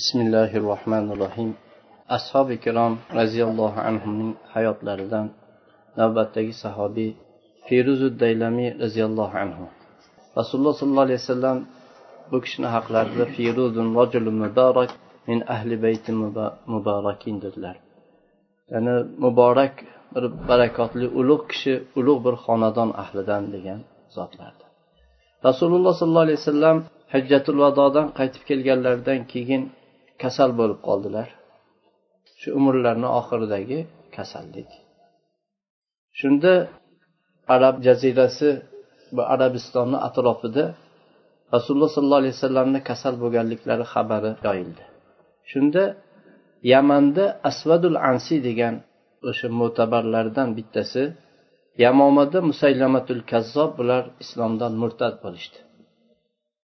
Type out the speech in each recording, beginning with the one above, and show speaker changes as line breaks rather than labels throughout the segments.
bismillahi rohmanir rohim ashobi ikrom roziyallohu anhuning hayotlaridan navbatdagi sahobiy feruzu daylamiy roziyallohu anhu. Rasululloh sollallohu alayhi vasallam bu kishini haqlarida firuzun rojulu muborak min ahli bayti mubarakin dedilar. Ya'ni muborak bir barakotli ulug' kishi ulug' bir xonadon ahlidan degan zotlardi rasululloh sollallohu alayhi vasallam hajjatul vadodan qaytib kelganlaridan keyin kasal bo'lib qoldilar. Shu umrlarini oxiridagi kasallik. Shunda arab jazirasi va arabistonni atrofida rasululloh sollallohu alayhi vasallamni kasal bo'lganliklari xabari yoyildi shunda yamanda asvadul ansi degan o'sha mo'tabarlardan bittasi yamomada musaylamatul kazzob bular islomdan murtad bo'lishdi.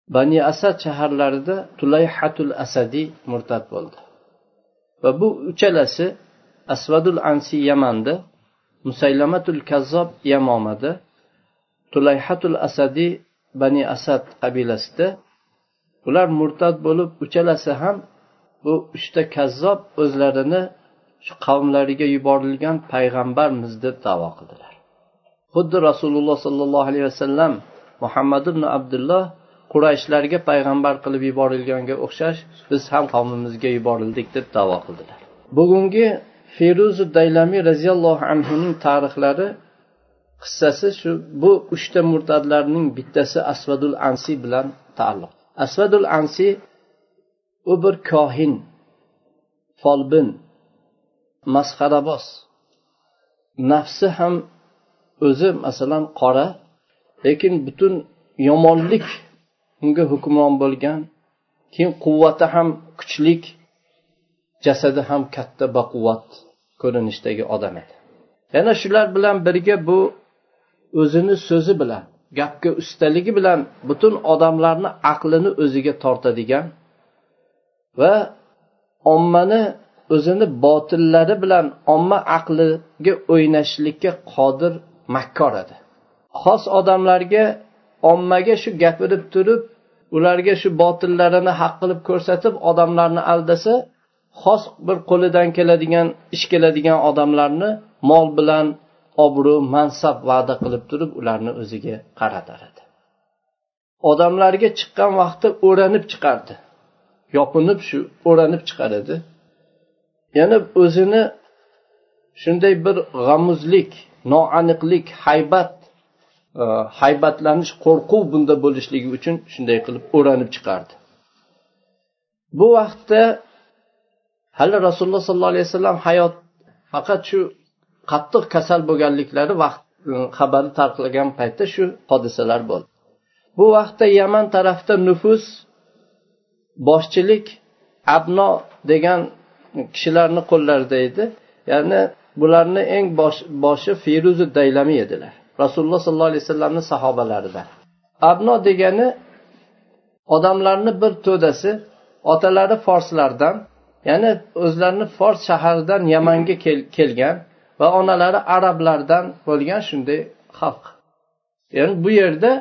Bani asad shaharlarida tulayhatul asadiy murtad bo'ldi. Va bu uchalasi asvadul ansi yamanda musaylamatul kazzob yamomada tulayhatul asadiy bani asad qabilasida ular murtad bo'lib uchalasi ham bu uchta kazzob o'zlarini shu qavmlariga yuborilgan payg'ambarmiz deb davo qildilar. Xuddi rasululloh sollallohu alayhi vasallam muhammad ibn abdulloh qurayshlarga payg'ambar qilib yuborilganga o'xshash biz ham qavmimizga yuborildik deb davo qildilar. Bugungi feruzi daylamiy roziyallohu anhuning tarixlari qissasi shu bu uchta murtadlarning bittasi asvadul ansi bilan taalluq. Asvadul ansi u bir kohin folbin masxaraboz nafsi ham o'zi masalan qora lekin butun yomonlik unga hukmron bo'lgan keyin quvvati ham kuchlik jasadi ham katta baquvvat ko'rinishdagi odam edi. Yana shular bilan birga bu o'zini so'zi bilan gapga ustaligi bilan butun odamlarni aqlini o'ziga tortadigan va ommani o'zini botillari bilan omma aqliga o'ynashlikka qodir makkor edi. Xos odamlarga ommaga shu gapirib turib ularga shu botillarini haq qilib ko'rsatib odamlarni aldasa xos bir qo'lidan keladigan ish keladigan odamlarni mol bilan obro' mansab va'da qilib turib ularni o'ziga qaratar edi odamlarga chiqqan vaqtda o'ranib chiqardi. Yopinib shu o'ranib chiqar edi yana o'zini shunday bir g'amuzlik noaniqlik haybat Э, haybatlanish qo'rquv bunda bo'lishligi uchun shunday qilib o'ranib chiqardi. Bu vaqtda hali rasululloh sollallohu alayhi vasallam hayot faqat shu qattiq kasal bo'lganliklari vaqt e, xabari tarqalgan paytda shu hodisalar bo'ldi. Bu vaqtda yaman tarafda nufus boshchilik abno degan kishilarni qo'llarida edi. Ya'ni bularni eng bosh, boshi firuzi daylamiy edilar. Rasululloh sollallohu alayhi vasallamni sahobalarida. Abno degani odamlarni bir to'dasi otalari forslardan ya'ni o'zlarini fors shaharidan yamanga kel, kelgan va onalari arablardan bo'lgan shunday xalq. Ya'ni bu yerda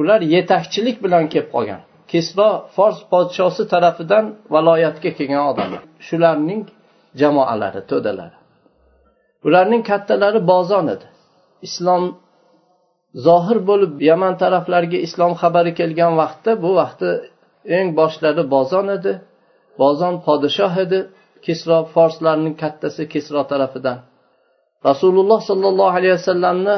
ular yetakchilik bilan kelib qolgan. Kisro fors podshosi tarafidan valoyatga kelgan odamlar. Shularning jamoalari to'dalari. Ularning kattalari bozon edi islom zohir bo'lib yaman taraflariga islom xabari kelgan vaqtda bu vaqtda eng boshlari bozon edi. Bozon podshoh edi kisro forslarning kattasi kisro tarafidan. Rasululloh sollallohu alayhi vasallamni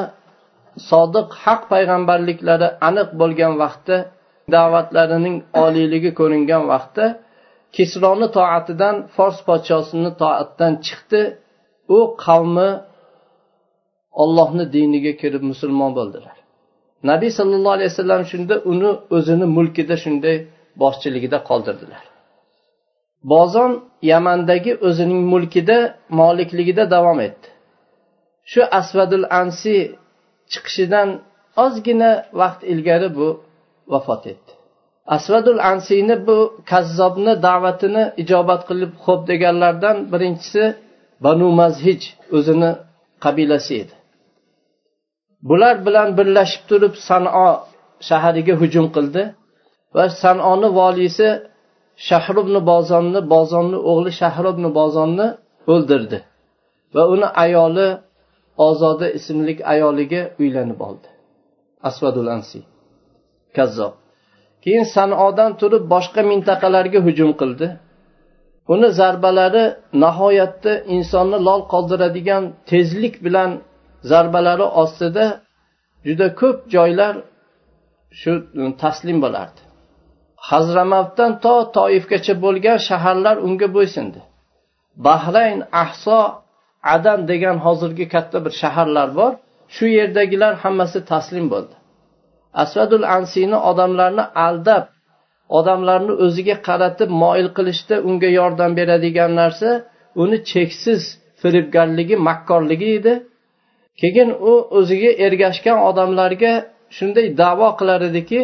sodiq haq payg'ambarliklari aniq bo'lgan vaqtda da'vatlarining oliyligi ko'ringan vaqtda kisroni toatidan fors podshosini toatdan chiqdi. U qavmi ollohni diniga kirib musulmon bo'ldilar. Nabiy sollallohu alayhi vasallam shunda uni o'zini mulkida shunday boshchiligida qoldirdilar. Bozon yamandagi o'zining mulkida molikligida davom etdi. Shu asvadul ansi chiqishidan ozgina vaqt ilgari bu vafot etdi. Asvadul ansiyni bu kazzobni da'vatini ijobat qilib xo'p deganlardan birinchisi banu mazhij o'zini qabilasi edi. Bular bilan birlashib turib sano shahariga hujum qildi va sanoni voliysi shahrubni ibn bozonni bozonni o'g'li shahrubni ibn bozonni o'ldirdi va uni ayoli ozoda ismli ayoliga uylanib oldi. Asvadul ansi kazzob. Keyin sanodan turib boshqa mintaqalarga hujum qildi. Uni zarbalari nihoyatda insonni lol qoldiradigan tezlik bilan zarbalari ostida juda ko'p joylar shu taslim bo'lardi. Hazramavtdan to toifgacha bo'lgan shaharlar unga bo'ysundi. Bahrayn ahso adan degan hozirgi katta bir shaharlar bor. Shu yerdagilar hammasi taslim bo'ldi. Asvadul ansiyni odamlarni aldab odamlarni o'ziga qaratib moyil qilishda unga yordam beradigan narsa uni cheksiz firibgarligi makkorligi edi. Keyin u o'ziga ergashgan odamlarga shunday davo qilar ediki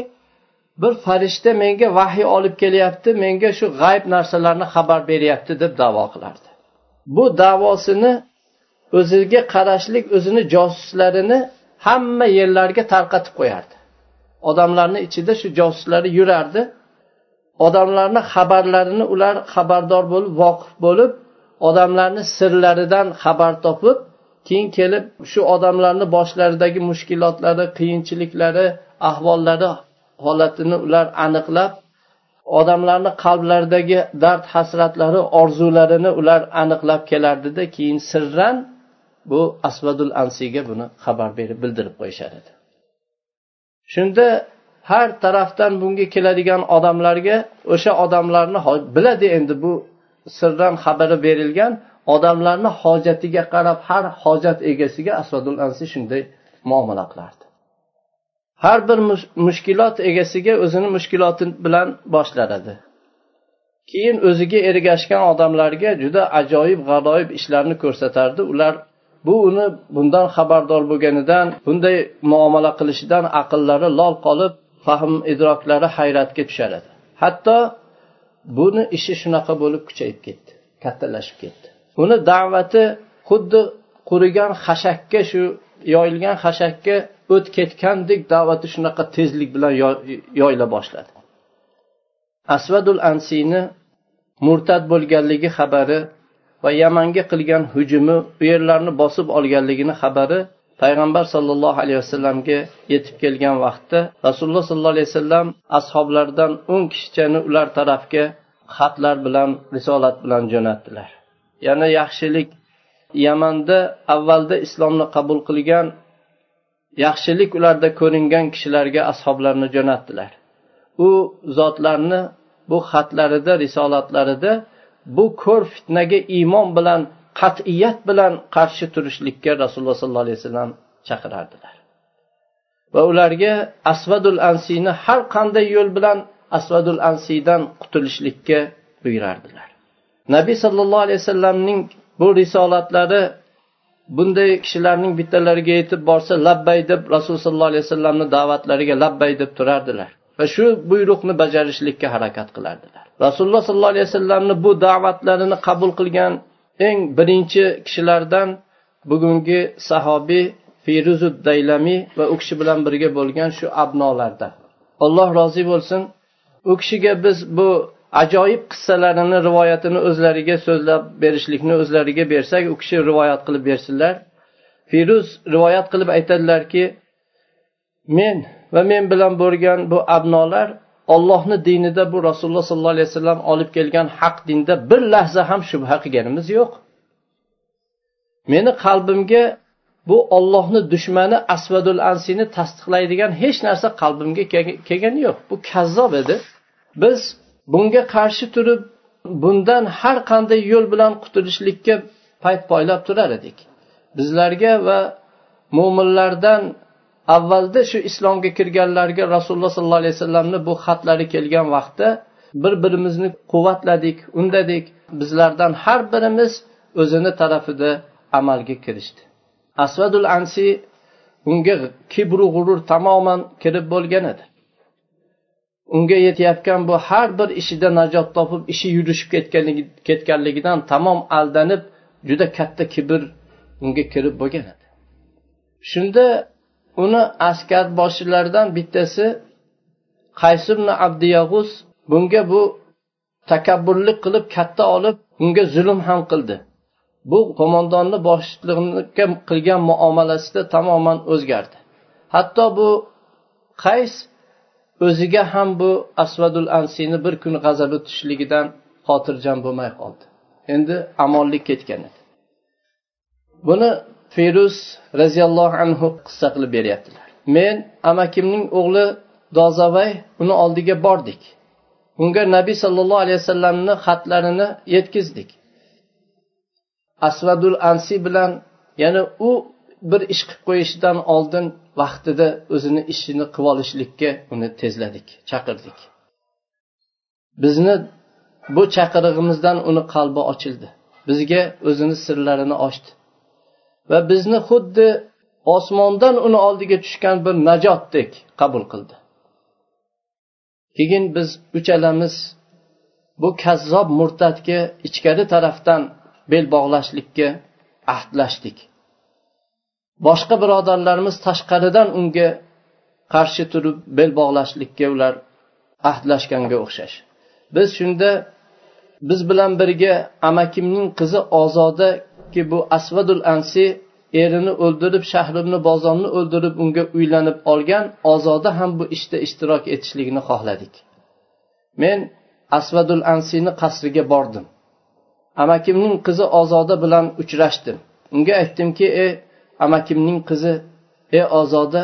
bir farishta menga vahiy olib kelyapti menga shu g'ayb narsalarni xabar beryapti deb davo qilardi. Bu davosini o'ziga qarashlik o'zini josuslarini hamma yerlarga tarqatib qo'yardi. Odamlarni ichida shu josuslari yurardi. Odamlarni xabarlarini ular xabardor bo'lib voqif bo'lib odamlarni sirlaridan xabar topib keyin kelib shu odamlarni boshlaridagi mushkilotlari qiyinchiliklari ahvollari holatini ular aniqlab odamlarni qalblaridagi dard hasratlari orzularini ular aniqlab kelardida keyin sirran bu asvadul ansiyga buni xabar berib bildirib qo'yishar edi. Shunda har tarafdan bunga keladigan odamlarga o'sha odamlarni biladi endi bu sirdan xabari berilgan odamlarni hojatiga qarab har hojat egasiga asvadul ansi shunday muomala qilardi. Har bir mushkulot egasiga o'zini mushkuloti bilan boshlar edi keyin o'ziga ergashgan odamlarga juda ajoyib g'aroyib ishlarni ko'rsatardi. Ular bu uni bundan xabardor bo'lganidan bunday muomala qilishidan aqllari lol qolib fahm idroklari hayratga tushar edi hatto buni ishi shunaqa bo'lib kuchayib ketdi kattalashib ketdi. Uni da'vati xuddi qurigan xashakka shu yoyilgan xashakka o't ketgandek da'vati shunaqa tezlik bilan yoyila boshladi. Asvadul ansiyni murtad bo'lganligi xabari va yamanga qilgan hujumi u yerlarni bosib olganligini xabari payg'ambar sollallohu alayhi vasallamga yetib kelgan vaqtda rasululloh sollallohu alayhi vasallam ashoblardan o'n kishichani ular tarafga xatlar bilan risolat bilan jo'natdilar. Yana yaxshilik. Yamanda avvalda islomni qabul qilgan yaxshilik ularda ko'ringan kishilarga ashoblarni jo'natdilar. U zotlarni bu xatlarida risolatlarida bu ko'r fitnaga iymon bilan qat'iyat bilan qarshi turishlikka rasululloh sollallohu alayhi vasallam chaqirardilar. Va ularga asvadul ansiyni har qanday yo'l bilan asvadul ansiydan qutulishlikka buyurardilar. Nabiy sollallohu alayhi vasallamning bu risolatlari bunday kishilarning bittalariga yetib borsa labbay deb rasululloh sollallohu alayhi vasallamni da'vatlariga labbay deb turardilar. Va shu buyruqni bajarishlikka harakat qilardilar. Rasululloh sollallohu alayhi vasallamni bu da'vatlarini qabul qilgan eng birinchi kishilardan bugungi sahobiy firuzud daylamiy va u kishi bilan birga bo'lgan shu abnolardan. Alloh rozi bo'lsin. U kishiga biz bu ajoyib qissalarini rivoyatini o'zlariga so'zlab berishlikni o'zlariga bersak u kishi rivoyat qilib bersinlar. Firuz rivoyat qilib aytadilarki men va men bilan bo'lgan bu abnolar ollohni dinida bu rasululloh sollallohu alayhi vasallam olib kelgan haq dinda bir lahza ham shubha qilganimiz yo'q. Meni qalbimga bu ollohni dushmani asvadul ansini tasdiqlaydigan hech narsa qalbimga kelgani yo'q. Bu kazzob edi. Biz bunga qarshi turib bundan har qanday yo'l bilan qutulishlikka payt poylab turar edik. Bizlarga va mo'minlardan avvalda shu islomga kirganlarga rasululloh sollallohu alayhi vasallamni bu xatlari kelgan vaqtda bir birimizni quvvatladik undadik. Bizlardan har birimiz o'zini tarafida amalga kirishdi. Asvadul ansi unga kibru g'urur tamoman kirib bo'lgan edi. Unga yetayotgan bu har bir ishida najot topib ishi yurishib ketganligidan tamom aldanib juda katta kibr unga kirib bo'lgan edi shunda uni askar boshchilaridan bittasi qaysibni abdiyag'uz bunga bu takabburlik qilib katta olib unga zulm ham qildi. Bu qo'mondonni boshliqlikka qilgan muomalasida tamoman o'zgardi. Hatto bu qays o'ziga ham bu asvadul ansini bir kun g'azabi tushishligidan xotirjam bo'lmay qoldi. Endi amonlik ketgan edi. Buni feruz roziyallohu anhu qissa qilib beryaptilar. Men amakimning o'g'li dozavay uni oldiga bordik. Unga nabiy sollallohu alayhi vasallamni xatlarini yetkazdik. Asvadul ansi bilan ya'ni u bir ish qilib qo'yishidan oldin vaqtida o'zini ishini qilib olishlikka uni tezladik chaqirdik. Bizni bu chaqirig'imizdan uni qalbi ochildi. Bizga o'zini sirlarini ochdi. Va bizni xuddi osmondan uni oldiga tushgan bir najotdek qabul qildi. Keyin biz uchalamiz bu kazzob murtadga ichkari tarafdan bel bog'lashlikka ahdlashdik. Boshqa birodarlarimiz tashqaridan unga qarshi turib bel bog'lashlikka ular ahdlashganga o'xshash. Biz shunda biz bilan birga amakimning qizi ozodaki bu asvadul ansi erini o'ldirib shahrimni bozonni o'ldirib unga uylanib olgan ozoda ham bu ishda ishtirok etishligini xohladik. Men asvadul ansini qasriga bordim. Amakimning qizi ozoda bilan uchrashdim. Unga aytdimki ey amakimning qizi ey ozoda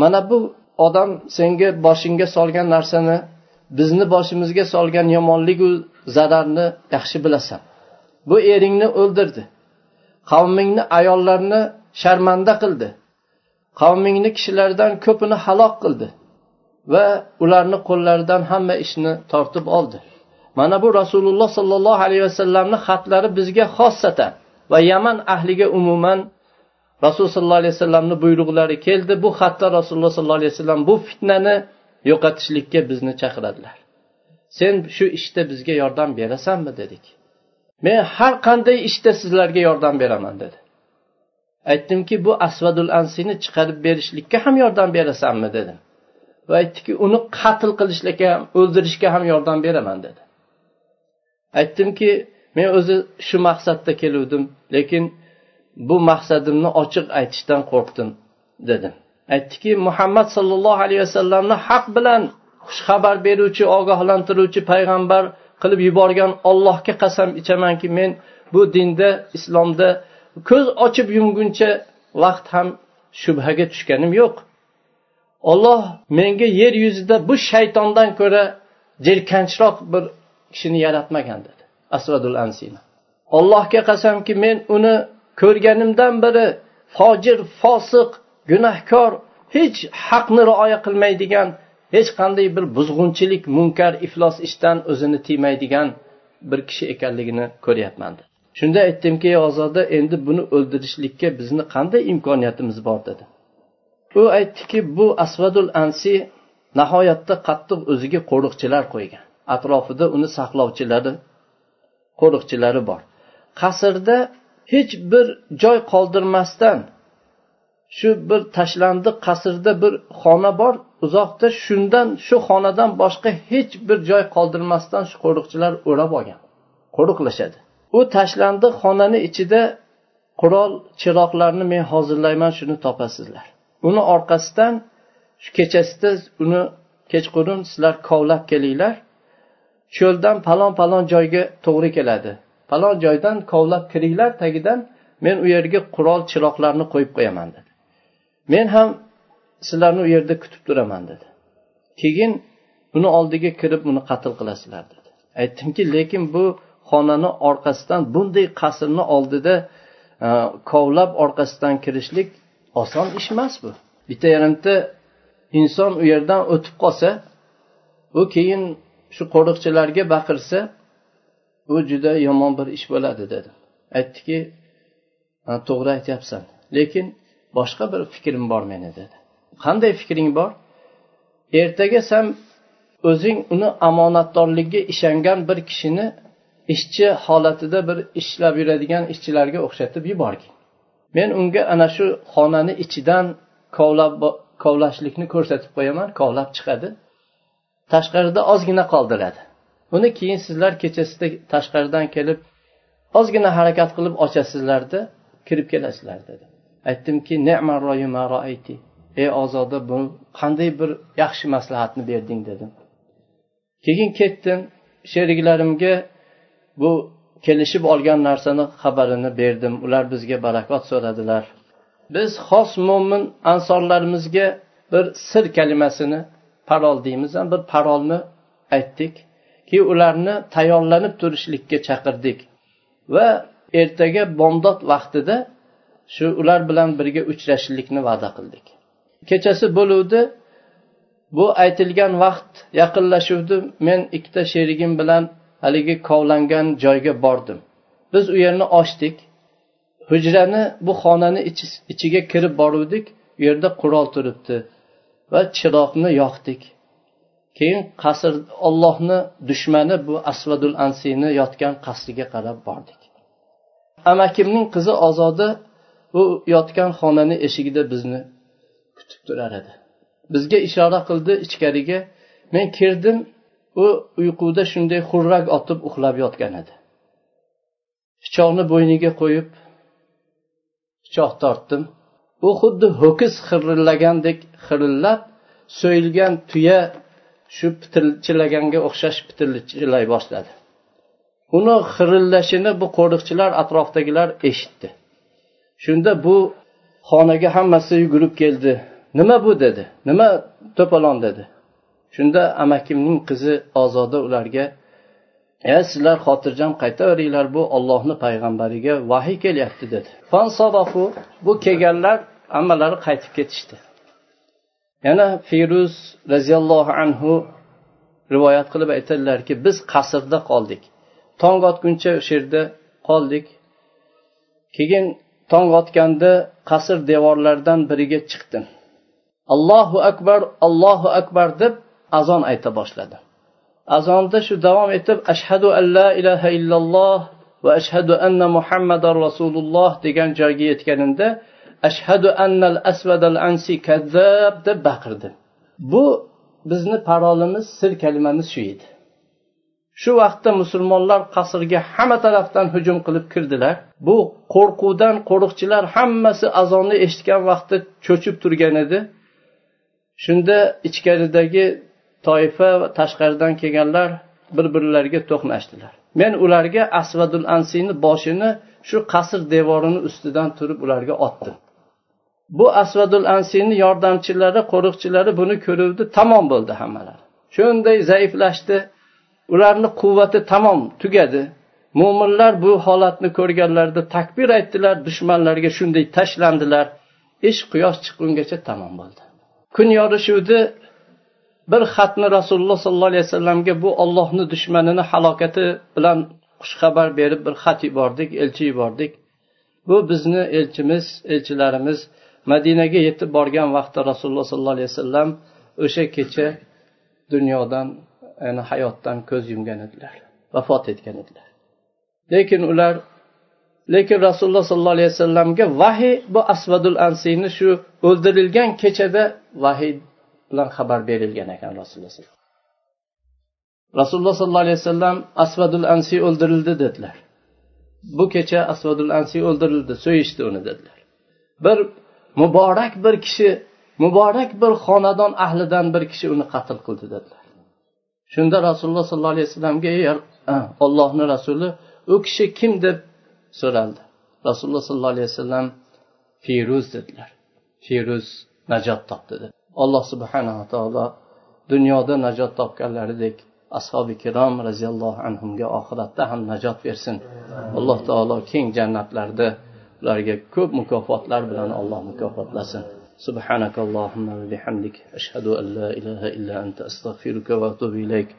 mana bu odam senga boshingga solgan narsani bizni boshimizga solgan yomonligu zararni yaxshi bilasan. Bu eringni o'ldirdi. Qavmingni ayollarni sharmanda qildi. Qavmingni kishilardan ko'pini halok qildi va ularni qo'llaridan hamma ishni tortib oldi. Mana bu rasululloh sollallohu alayhi vasallamni xatlari bizga xossatan va yaman ahliga umuman rasul sollallohu alayhi vasallamni buyruqlari keldi. Bu xatda rasululloh sollallohu alayhi vasallam bu fitnani yo'qotishlikka bizni chaqiradilar. Sen shu ishda bizga yordam berasanmi dedik. Men har qanday ishda sizlarga yordam beraman dedi. Aytdimki bu asvadul ansini chiqarib berishlikka ham yordam berasanmi dedim. Va aytdiki uni qatl qilishlikka ham o'ldirishga ham yordam beraman dedi. Aytdimki men o'zi shu maqsadda keluvdim lekin bu maqsadimni ochiq aytishdan qo'rqdim dedim. Aytdiki muhammad sollallohu alayhi vasallamni haq bilan xushxabar beruvchi ogohlantiruvchi payg'ambar qilib yuborgan ollohga qasam ichamanki men bu dinda islomda ko'z ochib yumguncha vaqt ham shubhaga tushganim yo'q. Olloh menga yer yuzida bu shaytondan ko'ra jirkanchroq bir kishini yaratmagan dedi. Asradul ansina. Allohga qasamki men uni ko'rganimdan beri fojir fosiq gunohkor hech haqni rioya qilmaydigan hech qanday bir buzg'unchilik munkar iflos ishdan o'zini tiymaydigan bir kishi ekanligini ko'ryapman. Shunda aytdimki ozoda endi buni o'ldirishlikka bizni qanday imkoniyatimiz bor? dedi. U aytdiki bu asvadul ansi nihoyatda qattiq o'ziga qo'riqchilar qo'ygan. Atrofida uni saqlovchilari qo'riqchilari bor. Qasrda hech bir joy qoldirmasdan shu bir tashlandiq qasrda bir xona bor uzoqda shundan shu xonadan boshqa hech bir joy qoldirmasdan shu qo'riqchilar o'rab olgan qo'riqlashadi. U tashlandiq xonani ichida qurol chiroqlarni men hozirlayman shuni topasizlar. Uni orqasidan shu kechasida uni kechqurun sizlar kovlab kelinglar. Cho'ldan palon palon joyga to'g'ri keladi. Falon joydan kovlab kiringlar tagidan men u yerga qurol chiroqlarni qo'yib qo'yaman dedi. Men ham sizlarni u yerda kutib turaman dedi. Keyin uni oldiga kirib uni qatl qilasizlar dedi. Aytdimki lekin bu xonani orqasidan bunday qasrni oldida e, kovlab orqasidan kirishlik oson ish emas bu. Bitta yarimta inson u yerdan o'tib qolsa u keyin shu qo'riqchilarga baqirsa bu juda yomon bir ish bo'ladi dedi. Aytdiki to'g'ri aytyapsan lekin boshqa bir fikrim bor meni dedi. Qanday fikring bor? Ertaga san o'zing uni omonatdorlikka ishongan bir kishini ishchi holatida bir ishlab yuradigan ishchilarga o'xshatib yuborgin. Men unga ana shu xonani ichidan kovlab kovlashlikni ko'rsatib qo'yaman kovlab chiqadi. Tashqarida ozgina qoldiradi. Uni keyin sizlar kechasida tashqaridan kelib ozgina harakat qilib ochasizlarda kirib kelasizlar dedi. Aytdimki ey ozoda bu qanday bir yaxshi maslahatni berding dedim. Keyin ketdim sheriklarimga bu kelishib olgan narsani xabarini berdim. Ular bizga barakot so'radilar. Biz xos mo'min ansorlarimizga bir sir kalimasini parol deymiz bir parolni aytdik. Keyin ularni tayyorlanib turishlikka chaqirdik. Va ertaga bomdod vaqtida shu ular bilan birga uchrashishlikni va'da qildik. Kechasi bo'luvdi bu aytilgan vaqt yaqinlashuvdi. Men ikkita sherigim bilan haligi kovlangan joyga bordim. Biz u yerni ochdik. Hujrani bu xonani ichiga kirib boruvdik. U yerda qurol turibdi va chiroqni yoqdik. Keyin qasr ollohni dushmani bu asvadul ansiyni yotgan qasriga qarab bordik. Amakimning qizi ozoda u yotgan xonani eshigida bizni kutib turar edi. Bizga ishora qildi ichkariga men kirdim u uyquda shunday xurrak otib uxlab yotgan edi. Pichoqni bo'yniga qo'yib pichoq tortdim. U xuddi ho'kiz xirillagandek xirillab so'yilgan tuya shu pitirchilaganga o'xshash pitirchilay boshladi. Uni xirillashini bu qo'riqchilar atrofdagilar eshitdi. Shunda bu xonaga hammasi yugurib keldi. Nima bu dedi? Nima to'polon dedi? Shunda amakimning qizi ozoda ularga e sizlar xotirjam qaytaveringlar bu ollohni payg'ambariga vahiy kelyapti dedi. Bu kelganlar hammalari qaytib ketishdi. Yana feruz roziyallohu anhu rivoyat qilib aytadilarki biz qasrda qoldik. Tong otguncha o'sha yerda qoldik. Keyin tong otganda qasr devorlaridan biriga chiqdim. Allohu akbar allohu akbar deb azon ayta boshladi azonda shu davom etib ashhadu an la ilaha illalloh va ashhadu anna muhammadar rasululloh degan joyga yetganimda ashhadu annal asvadal ansi kazzab deb baqirdi. Bu bizni parolimiz sir kalimamiz shu edi. Shu vaqtda musulmonlar qasrga hamma tarafdan hujum qilib kirdilar. Bu qo'rquvdan qo'riqchilar hammasi azonni eshitgan vaqtda cho'chib turgan edi. Shunda ichkaridagi toifa va tashqaridan kelganlar bir birlariga to'qnashdilar. Men ularga asvadul ansiyni boshini shu qasr devorini ustidan turib ularga otdim. Bu asvadul ansiyni yordamchilari qo'riqchilari buni ko'ruvdi tamom bo'ldi hammalari shunday zaiflashdi ularni quvvati tamom tugadi. Mo'minlar bu holatni ko'rganlarida takbir aytdilar dushmanlarga shunday tashlandilar. Ish quyosh chiqqungacha tamom bo'ldi. Kun yorishuvdi bir xatni rasululloh sollallohu alayhi vasallamga bu ollohni dushmanini halokati bilan xushxabar berib bir xat yubordik elchi yubordik. Bu bizni elchimiz elchilarimiz madinaga yetib borgan vaqtda rasululloh sollallohu alayhi vasallam o'sha kecha dunyodan ya'ni hayotdan ko'z yumgan edilar vafot etgan edilar. Lekin ular lekin rasululloh sollallohu alayhi vasallamga vahiy bu asvadul ansiyni shu o'ldirilgan kechada vahiy bilan xabar berilgan ekan rasululloh rasululloh sollallohu alayhi vasallam asvadul ansiy o'ldirildi dedilar. Bu kecha asvadul ansiy o'ldirildi so'yishdi uni dedilar. Bir muborak bir kishi muborak bir xonadon ahlidan bir kishi uni qatl qildi dedilar. Shunda rasululloh sollallohu alayhi vasallamga ey ollohni rasuli u kishi kim? deb so'raldi. Rasululloh sollallohu alayhi vasallam feruz dedilar. Feruz najot topdi deb alloh subhanava taolo dunyoda najot topganlaridek ashobi kirom roziyallohu anhuga oxiratda ham najot bersin. Alloh taolo keng jannatlarda ularga ko'p mukofotlar bilan alloh mukofotlasin سبحانك اللهم وبحمدك أشهد أن لا إله إلا أنت أستغفرك وأتوب إليك